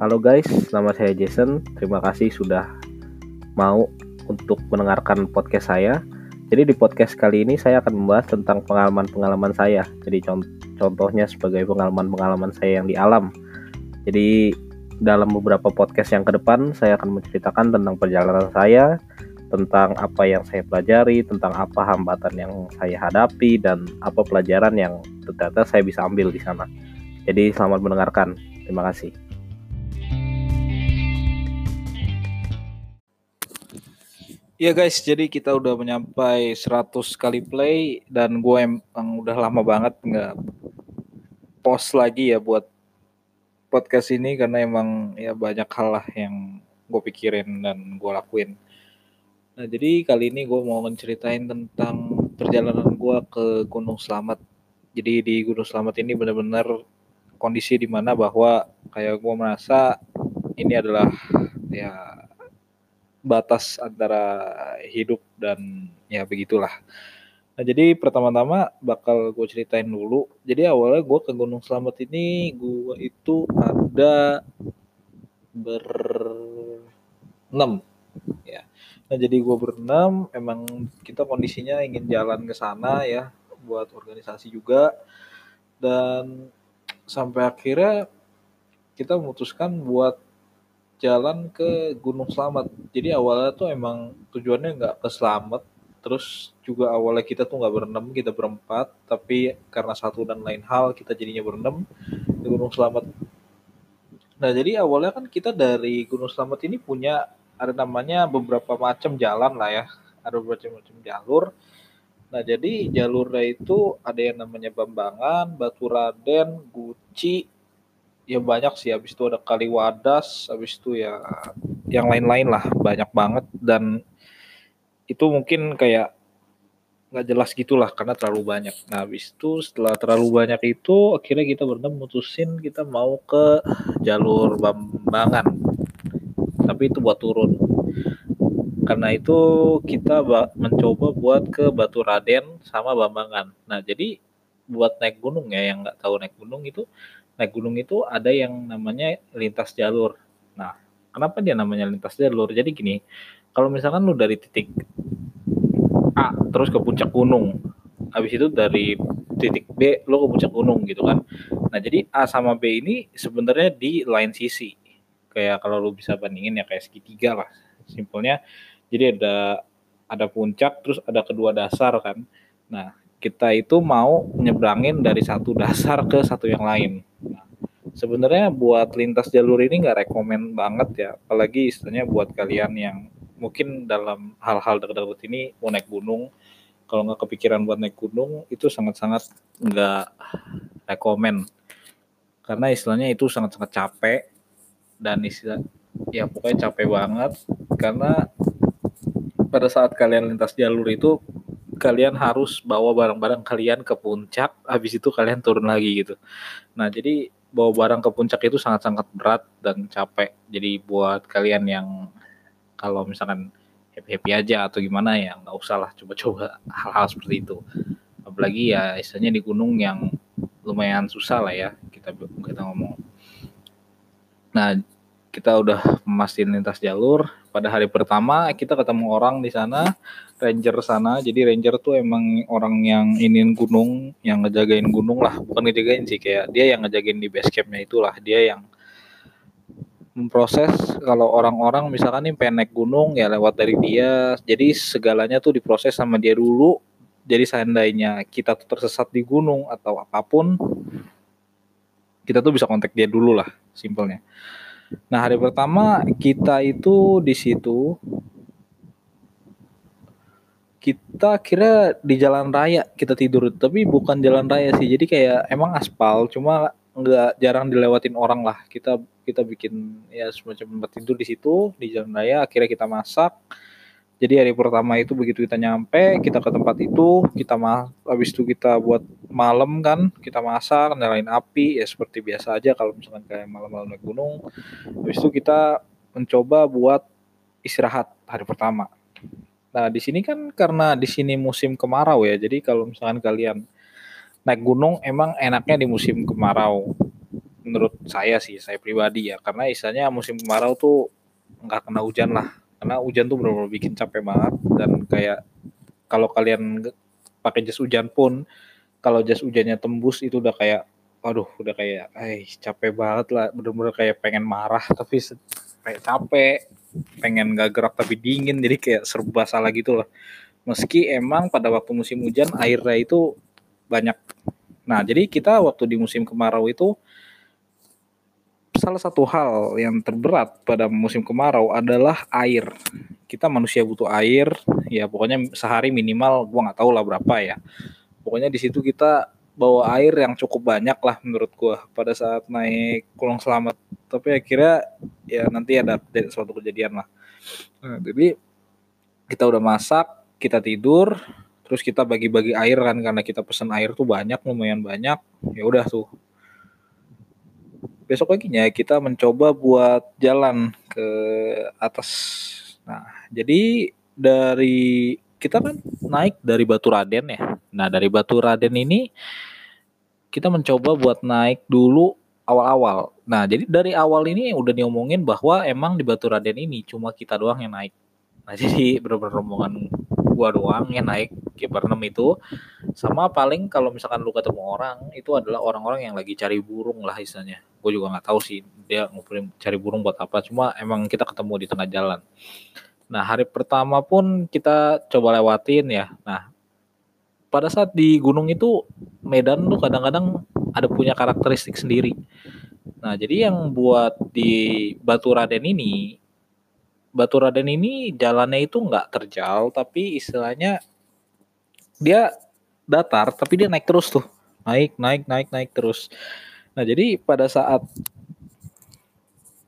Halo guys, nama saya Jason. Terima kasih sudah mau untuk mendengarkan podcast saya. Jadi di podcast kali ini saya akan membahas tentang pengalaman-pengalaman saya. Jadi contohnya sebagai pengalaman-pengalaman saya yang di alam. Jadi dalam beberapa podcast yang ke depan saya akan menceritakan tentang perjalanan saya, tentang apa yang saya pelajari, tentang apa hambatan yang saya hadapi dan apa pelajaran yang ternyata saya bisa ambil di sana. Jadi selamat mendengarkan. Terima kasih. Iya guys, jadi kita udah menyampai 100 kali play dan gue emang udah lama banget nggak post lagi ya buat podcast ini karena emang ya banyak hal lah yang gue pikirin dan gue lakuin. Nah jadi kali ini gue mau menceritain tentang perjalanan gue ke Gunung Selamat. Jadi di Gunung Selamat ini benar-benar kondisi di mana bahwa kayak gue merasa ini adalah ya batas antara hidup dan ya begitulah. Nah jadi pertama-tama bakal gue ceritain dulu. Jadi awalnya gue ke Gunung Selamat ini gue itu ada berenam ya. Nah jadi gue berenam emang kita kondisinya ingin jalan ke sana ya buat organisasi juga dan sampai akhirnya kita memutuskan buat jalan ke Gunung Slamet. Jadi awalnya tuh emang tujuannya nggak ke Slamet, terus juga awalnya kita tuh nggak berenam, kita berempat, tapi karena satu dan lain hal kita jadinya berenam di Gunung Slamet. Nah jadi awalnya kan kita dari Gunung Slamet ini punya ada namanya beberapa macam jalan lah ya, ada beberapa macam jalur. Nah jadi jalurnya itu ada yang namanya Bambangan, Batu Raden, Guci, ya banyak sih. Habis itu ada kali wadas habis itu ya yang lain-lain lah. Banyak banget. Dan itu mungkin kayak nggak jelas gitulah karena terlalu banyak. Nah habis itu setelah terlalu banyak itu akhirnya kita berdua mutusin kita mau ke jalur Bambangan. Tapi itu buat turun. Karena itu kita mencoba buat ke Batu Raden sama Bambangan. Nah jadi buat naik gunung ya yang nggak tahu naik gunung itu naik gunung itu ada yang namanya lintas jalur. Nah, kenapa dia namanya lintas jalur? Jadi gini, kalau misalkan lu dari titik A terus ke puncak gunung, habis itu dari titik B lo ke puncak gunung gitu kan. Nah, jadi A sama B ini sebenarnya di lain sisi. Kayak kalau lu bisa bandingin ya kayak segitiga lah. Simpelnya jadi ada ada puncak terus ada kedua dasar kan. Nah, kita itu mau nyebrangin dari satu dasar ke satu yang lain. Sebenarnya buat lintas jalur ini nggak rekomen banget ya, apalagi istilahnya buat kalian yang mungkin dalam hal-hal dekat-dekat ini mau naik gunung, kalau nggak kepikiran buat naik gunung itu sangat-sangat nggak rekomen. Karena istilahnya itu sangat-sangat capek. Dan istilah ya pokoknya capek banget. Karena pada saat kalian lintas jalur itu kalian harus bawa barang-barang kalian ke puncak, habis itu kalian turun lagi gitu. Nah, jadi bawa barang ke puncak itu sangat-sangat berat dan capek. Jadi buat kalian yang kalau misalkan happy-happy aja atau gimana ya nggak usah lah coba-coba hal-hal seperti itu. Apalagi ya istilahnya di gunung yang lumayan susah lah ya kita kita ngomong. Nah, kita udah memastikan lintas jalur. Pada hari pertama kita ketemu orang di sana, ranger sana. Jadi ranger tuh emang orang yang ingin gunung, yang ngejagain gunung lah. Bukan ngejagain sih, kayak dia yang ngejagain di base campnya itulah. Dia yang memproses kalau orang-orang misalkan nih pengen naik gunung ya lewat dari dia. Jadi segalanya tuh diproses sama dia dulu. Jadi seandainya kita tuh tersesat di gunung atau apa pun, kita tuh bisa kontak dia dulu lah, simpelnya. Nah, hari pertama kita itu di situ kita kira di jalan raya kita tidur tapi bukan jalan raya sih. Jadi kayak emang aspal cuma nggak jarang dilewatin orang lah. Kita kita bikin ya semacam tempat tidur di situ di jalan raya akhirnya kita masak jadi hari pertama itu begitu kita nyampe, kita ke tempat itu, kita mah habis itu kita buat malam kan, kita masak, nyalain api ya seperti biasa aja kalau misalkan kayak malam-malam naik gunung. Habis itu kita mencoba buat istirahat hari pertama. Nah, di sini kan karena di sini musim kemarau ya. Jadi kalau misalkan kalian naik gunung emang enaknya di musim kemarau. menurut saya sih saya pribadi ya karena istilahnya musim kemarau tuh nggak kena hujan lah karena hujan tuh benar-benar bikin capek banget dan kayak kalau kalian pakai jas hujan pun kalau jas hujannya tembus itu udah kayak aduh udah kayak eh capek banget lah. Bener-bener kayak pengen marah tapi kayak capek pengen gak gerak tapi dingin jadi kayak serba salah gitu loh. Meski emang pada waktu musim hujan airnya itu banyak. Nah jadi kita waktu di musim kemarau itu salah satu hal yang terberat pada musim kemarau adalah air. Kita manusia butuh air, ya pokoknya sehari minimal gua nggak tahu lah berapa ya. Pokoknya di situ kita bawa air yang cukup banyak lah menurut gua pada saat naik kolong selamat. Tapi akhirnya ya nanti ada suatu kejadian lah. Nah, jadi kita udah masak, kita tidur, terus kita bagi-bagi air kan karena kita pesen air tuh banyak lumayan banyak. Ya udah tuh besok paginya kita mencoba buat jalan ke atas. Nah, jadi dari kita kan naik dari Batu Raden ya. Nah, dari Batu Raden ini kita mencoba buat naik dulu awal-awal. Nah, jadi dari awal ini udah diomongin bahwa emang di Batu Raden ini cuma kita doang yang naik. Nah, jadi bener-bener rombongan gua doang yang naik ke berenam itu. Sama paling kalau misalkan lu ketemu orang itu adalah orang-orang yang lagi cari burung lah istilahnya. Gue juga nggak tahu sih dia ngumpulin cari burung buat apa. Cuma emang kita ketemu di tengah jalan. Nah hari pertama pun kita coba lewatin ya. Nah pada saat di gunung itu Medan tuh kadang-kadang ada punya karakteristik sendiri. Nah jadi yang buat di Batu Raden ini Batu Raden ini jalannya itu nggak terjal tapi istilahnya dia datar tapi dia naik terus tuh. Naik naik naik naik terus. Nah jadi pada saat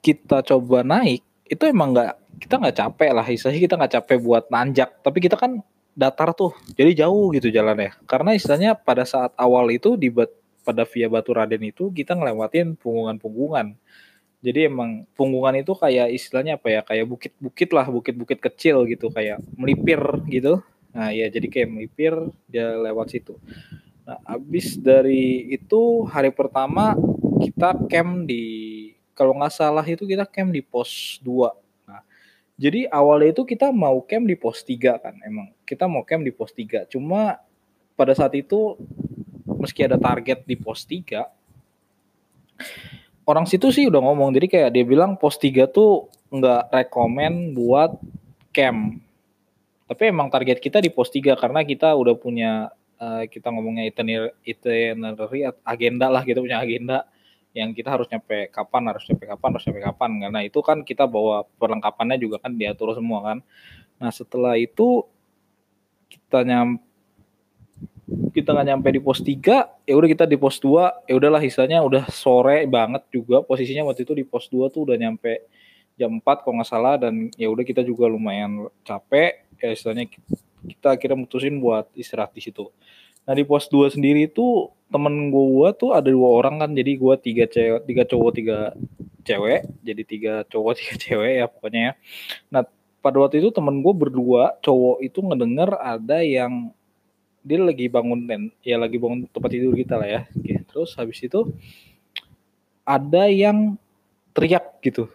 kita coba naik itu emang nggak kita nggak capek lah. Istilahnya kita nggak capek buat nanjak tapi kita kan datar tuh jadi jauh gitu jalannya. Karena istilahnya pada saat awal itu di pada via Batu Raden itu kita ngelewatin punggungan-punggungan jadi emang punggungan itu kayak istilahnya apa ya kayak bukit-bukit lah bukit-bukit kecil gitu kayak melipir gitu nah ya jadi kayak melipir dia lewat situ Nah, habis dari itu hari pertama kita camp di kalau nggak salah itu kita camp di pos 2. Nah, jadi awalnya itu kita mau camp di pos 3 kan emang. Kita mau camp di pos 3. Cuma pada saat itu meski ada target di pos 3 orang situ sih udah ngomong. Jadi kayak dia bilang pos 3 tuh nggak rekomend buat camp. Tapi emang target kita di pos 3 karena kita udah punya uh, kita ngomongnya itinerary agenda lah kita punya agenda yang kita harus nyampe kapan harus nyampe kapan harus nyampe kapan. Karena itu kan kita bawa perlengkapannya juga kan diatur semua kan. Nah setelah itu kita nyam kita nggak nyampe di pos 3 ya udah kita di pos 2 ya udahlah istilahnya udah sore banget juga. Posisinya waktu itu di pos 2 tuh udah nyampe jam 4 kalau nggak salah. Dan ya udah kita juga lumayan capek. Ya istilahnya kita akhirnya mutusin buat istirahat di situ. Nah di pos 2 sendiri itu temen gue tuh ada dua orang kan. Jadi gue tiga cewek tiga cowok tiga cewek. Jadi tiga cowok tiga cewek ya pokoknya ya. Nah pada waktu itu temen gue berdua cowok itu ngedenger ada yang dia lagi bangun ten ya lagi bangun tempat tidur kita lah ya. Oke, terus habis itu ada yang teriak gitu.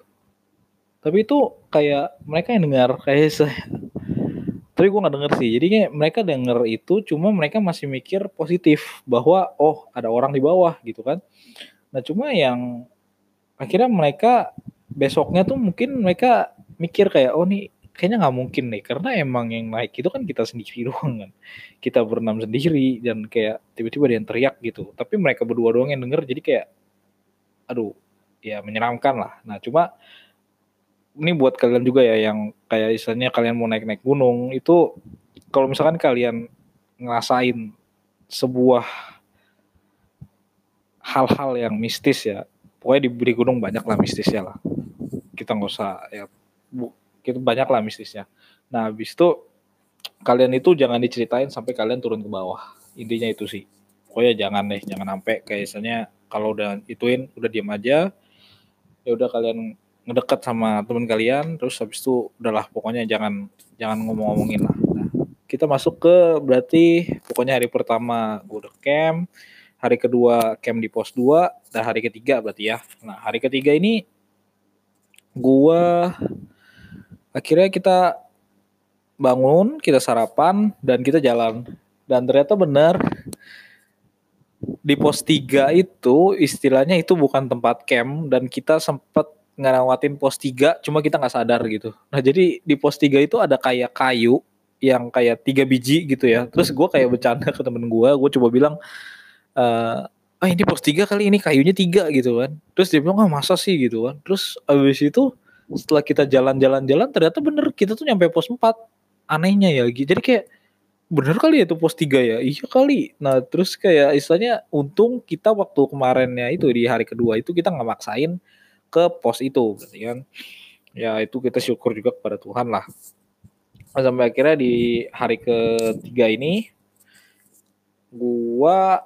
Tapi itu kayak mereka yang dengar kayak tapi gue nggak denger sih jadi mereka denger itu cuma mereka masih mikir positif bahwa oh ada orang di bawah gitu kan nah cuma yang akhirnya mereka besoknya tuh mungkin mereka mikir kayak oh nih kayaknya nggak mungkin nih karena emang yang naik itu kan kita sendiri doang kan. Kita berenam sendiri dan kayak tiba-tiba ada yang teriak gitu. Tapi mereka berdua doang yang denger jadi kayak aduh ya menyeramkan lah. Nah cuma ini buat kalian juga ya yang kayak istilahnya kalian mau naik-naik gunung itu kalau misalkan kalian ngerasain sebuah hal-hal yang mistis ya pokoknya di, di gunung banyak lah mistisnya lah. Kita nggak usah ya bu, kita banyak lah mistisnya. Nah habis itu kalian itu jangan diceritain sampai kalian turun ke bawah. Intinya itu sih. Pokoknya jangan deh jangan sampai. Kayak misalnya kalau udah ituin udah diam aja ya udah kalian ngedeket sama teman kalian terus habis itu udahlah pokoknya jangan jangan ngomong-ngomongin lah. Nah kita masuk ke berarti pokoknya hari pertama gue udah camp hari kedua camp di pos 2 dan hari ketiga berarti ya. Nah hari ketiga ini gua akhirnya kita bangun kita sarapan dan kita jalan. Dan ternyata benar di pos 3 itu istilahnya itu bukan tempat camp dan kita sempat ngerawatin pos 3 cuma kita nggak sadar gitu. Nah jadi di pos 3 itu ada kayak kayu yang kayak tiga biji gitu ya. Terus gue kayak bercanda ke temen gue gue coba bilang eh ah ini pos tiga kali ini kayunya tiga gitu kan. Terus dia bilang ah masa sih? gitu kan. Terus abis itu setelah kita jalan-jalan-jalan ternyata bener kita tuh nyampe pos 4 anehnya ya jadi kayak bener kali ya itu pos 3 ya? Iya kali. Nah terus kayak istilahnya untung kita waktu kemarinnya itu di hari kedua itu kita nggak maksain ke pos itu gitu kan? Ya itu kita syukur juga kepada Tuhan lah. Sampai akhirnya di hari ketiga ini gua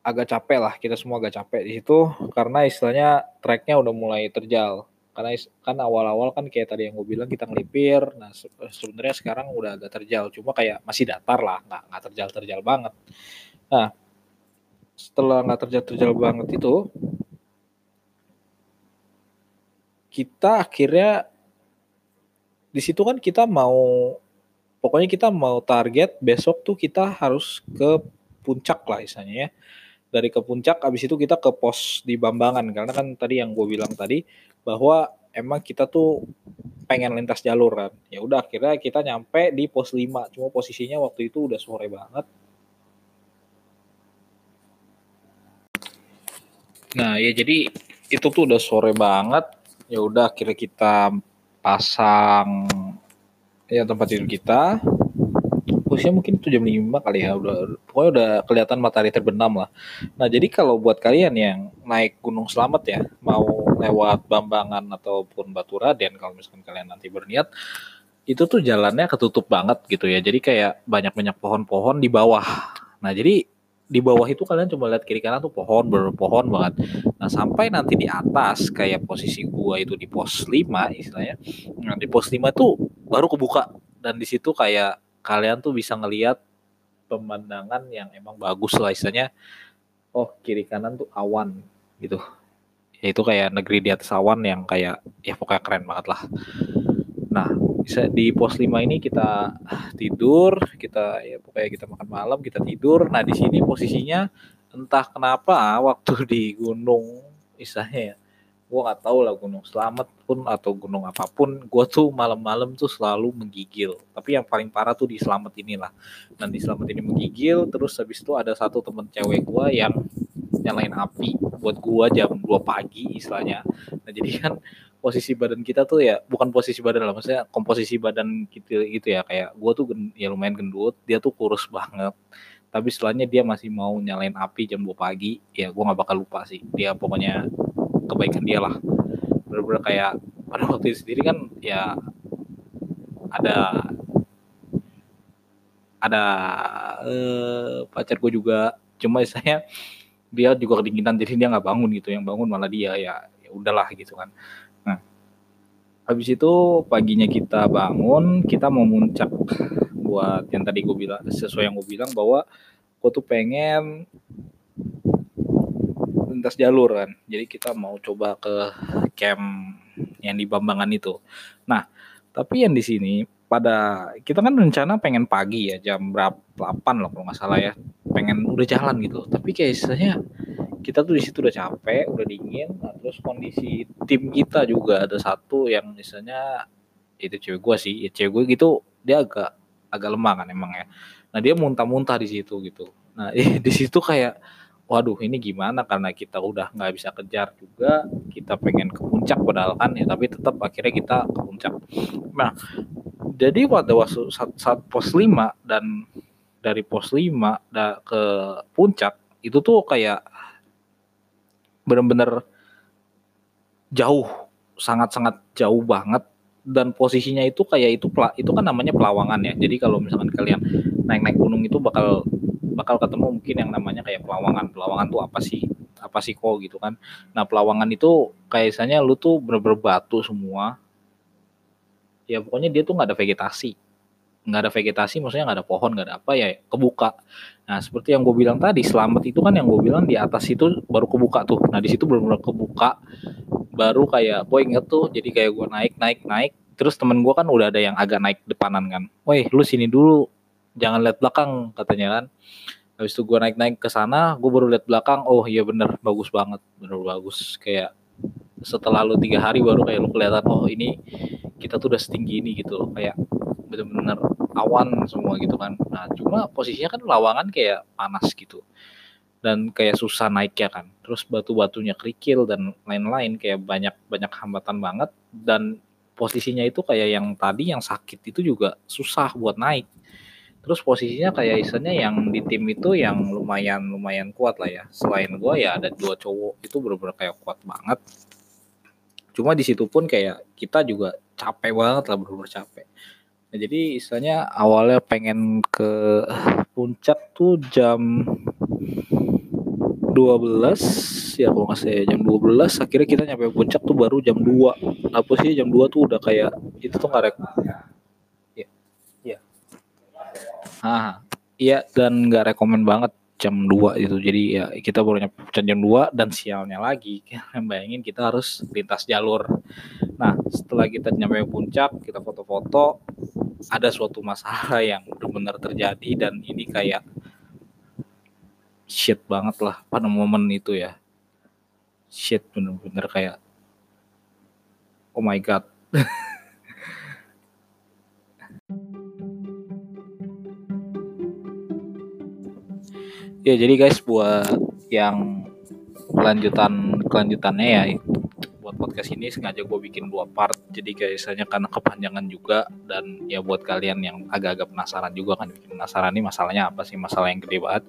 agak capek lah. Kita semua agak capek di situ karena istilahnya tracknya udah mulai terjal karena kan awal-awal kan kayak tadi yang gue bilang kita ngelipir. Nah sebenarnya sekarang udah agak terjal. Cuma kayak masih datar lah. Nggak nggak terjal terjal banget. Nah setelah nggak terjal terjal banget itu kita akhirnya di situ kan kita mau pokoknya kita mau target besok tuh kita harus ke puncak lah istilahnya ya dari ke puncak abis itu kita ke pos di Bambangan. Karena kan tadi yang gue bilang tadi bahwa emang kita tuh pengen lintas jalur kan. Ya udah akhirnya kita nyampe di pos 5 cuma posisinya waktu itu udah sore banget. Nah ya jadi itu tuh udah sore banget. Ya udah akhirnya kita pasang ya tempat tidur kita posisinya mungkin itu jam 5 kali ya udah pokoknya udah kelihatan matahari terbenam lah nah jadi kalau buat kalian yang naik Gunung Selamat ya mau lewat Bambangan ataupun Batu Raden kalau misalkan kalian nanti berniat itu tuh jalannya ketutup banget gitu ya jadi kayak banyak-banyak pohon-pohon di bawah nah jadi di bawah itu kalian cuma lihat kiri kanan tuh pohon berpohon banget. Nah sampai nanti di atas kayak posisi gua itu di pos 5 istilahnya. Nah di pos 5 tuh baru kebuka dan di situ kayak kalian tuh bisa ngelihat pemandangan yang emang bagus lah istilahnya. Oh kiri kanan tuh awan gitu. Ya itu kayak negeri di atas awan yang kayak ya pokoknya keren banget lah. Nah, bisa di pos 5 ini kita tidur, kita ya pokoknya kita makan malam, kita tidur. Nah, di sini posisinya entah kenapa waktu di gunung istilahnya ya, gue nggak tahu lah gunung selamat pun atau gunung apa pun, gue tuh malam-malam tuh selalu menggigil. Tapi yang paling parah tuh di selamat inilah. Dan di selamat ini menggigil, terus habis itu ada satu temen cewek gue yang nyalain api buat gua jam 2 pagi istilahnya. Nah, jadi kan posisi badan kita tuh ya bukan posisi badan lah maksudnya komposisi badan gitu gitu ya kayak gue tuh ya lumayan gendut dia tuh kurus banget tapi setelahnya dia masih mau nyalain api jam 2 pagi ya gue nggak bakal lupa sih dia pokoknya kebaikan dia lah. Bener-bener kayak pada waktu itu sendiri kan ya ada ada eh, pacar gue juga. Cuma saya dia juga kedinginan jadi dia nggak bangun gitu. Yang bangun malah dia ya ya udahlah gitu kan. Habis itu paginya kita bangun kita mau muncak buat yang tadi gue bilang sesuai yang gue bilang bahwa gue tuh pengen lintas jalur kan jadi kita mau coba ke camp yang di Bambangan itu nah tapi yang di sini pada kita kan rencana pengen pagi ya jam berapa 8 loh kalau nggak salah ya pengen udah jalan gitu tapi kayak istilahnya kita tuh di situ udah capek, udah dingin. Nah, terus kondisi tim kita juga ada satu yang misalnya itu cewek gue sih, ya cewek gue gitu dia agak agak lemah kan emang ya. Nah dia muntah-muntah di situ gitu. Nah di situ kayak waduh ini gimana karena kita udah nggak bisa kejar juga kita pengen ke puncak padahal kan ya tapi tetap akhirnya kita ke puncak. Nah jadi pada waktu saat, saat pos 5 dan dari pos 5 ke puncak itu tuh kayak benar-benar jauh sangat-sangat jauh banget. Dan posisinya itu kayak itu itu kan namanya pelawangan ya. Jadi kalau misalkan kalian naik-naik gunung itu bakal bakal ketemu mungkin yang namanya kayak pelawangan. Pelawangan tuh apa sih? Apa sih kok gitu kan? Nah pelawangan itu kayak misalnya lu tuh bener-bener batu semua. Ya pokoknya dia tuh nggak ada vegetasi. Nggak ada vegetasi maksudnya nggak ada pohon nggak ada apa ya kebuka. Nah seperti yang gue bilang tadi selamat itu kan yang gue bilang di atas itu baru kebuka tuh. Nah di situ benar-benar kebuka. Baru kayak gue inget tuh jadi kayak gue naik naik naik. Terus temen gue kan udah ada yang agak naik depanan kan. Woi lu sini dulu jangan lihat belakang katanya kan. Habis itu gue naik naik ke sana gue baru lihat belakang oh iya bener bagus banget bener bagus. Kayak setelah lu tiga hari baru kayak lu kelihatan oh ini kita tuh udah setinggi ini gitu loh. Kayak bener-bener awan semua gitu kan. Nah cuma posisinya kan lawangan kayak panas gitu. Dan kayak susah naiknya kan. Terus batu-batunya kerikil dan lain-lain kayak banyak banyak hambatan banget. Dan posisinya itu kayak yang tadi yang sakit itu juga susah buat naik terus posisinya kayak istilahnya yang di tim itu yang lumayan lumayan kuat lah ya. Selain gue ya ada dua cowok itu bener-bener kayak kuat banget. Cuma di situ pun kayak kita juga capek banget lah bener-bener capek. Nah, jadi istilahnya awalnya pengen ke puncak tuh jam 12 ya kalau nggak saya jam 12 akhirnya kita nyampe puncak tuh baru jam 2 apa sih jam 2 tuh udah kayak itu tuh nggak Ah, iya dan nggak rekomend banget jam 2 itu. Jadi ya kita baru nyampe jam 2 dan sialnya lagi. Bayangin kita harus lintas jalur. Nah, setelah kita nyampe puncak, kita foto-foto, ada suatu masalah yang benar-benar terjadi dan ini kayak shit banget lah pada momen itu ya. Shit bener-bener kayak oh my god. ya jadi guys buat yang kelanjutan kelanjutannya ya buat podcast ini sengaja gue bikin dua part. Jadi kayaknya karena kepanjangan juga. Dan ya buat kalian yang agak-agak penasaran juga kan bikin penasaran ini masalahnya apa sih? Masalah yang gede banget.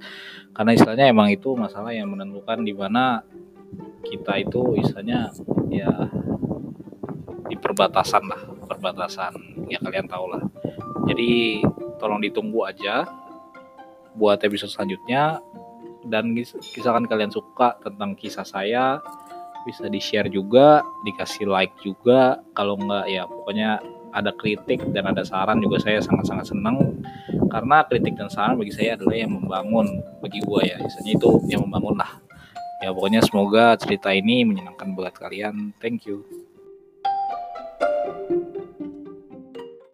Karena istilahnya emang itu masalah yang menentukan di mana kita itu istilahnya ya di perbatasan lah perbatasan. Ya kalian tahu lah. Jadi tolong ditunggu aja buat episode selanjutnya dan misalkan kalian suka tentang kisah saya bisa di share juga dikasih like juga. Kalau enggak ya pokoknya ada kritik dan ada saran juga saya sangat-sangat senang. Karena kritik dan saran bagi saya adalah yang membangun bagi gue ya misalnya itu yang membangun lah. Ya pokoknya semoga cerita ini menyenangkan buat kalian. Thank you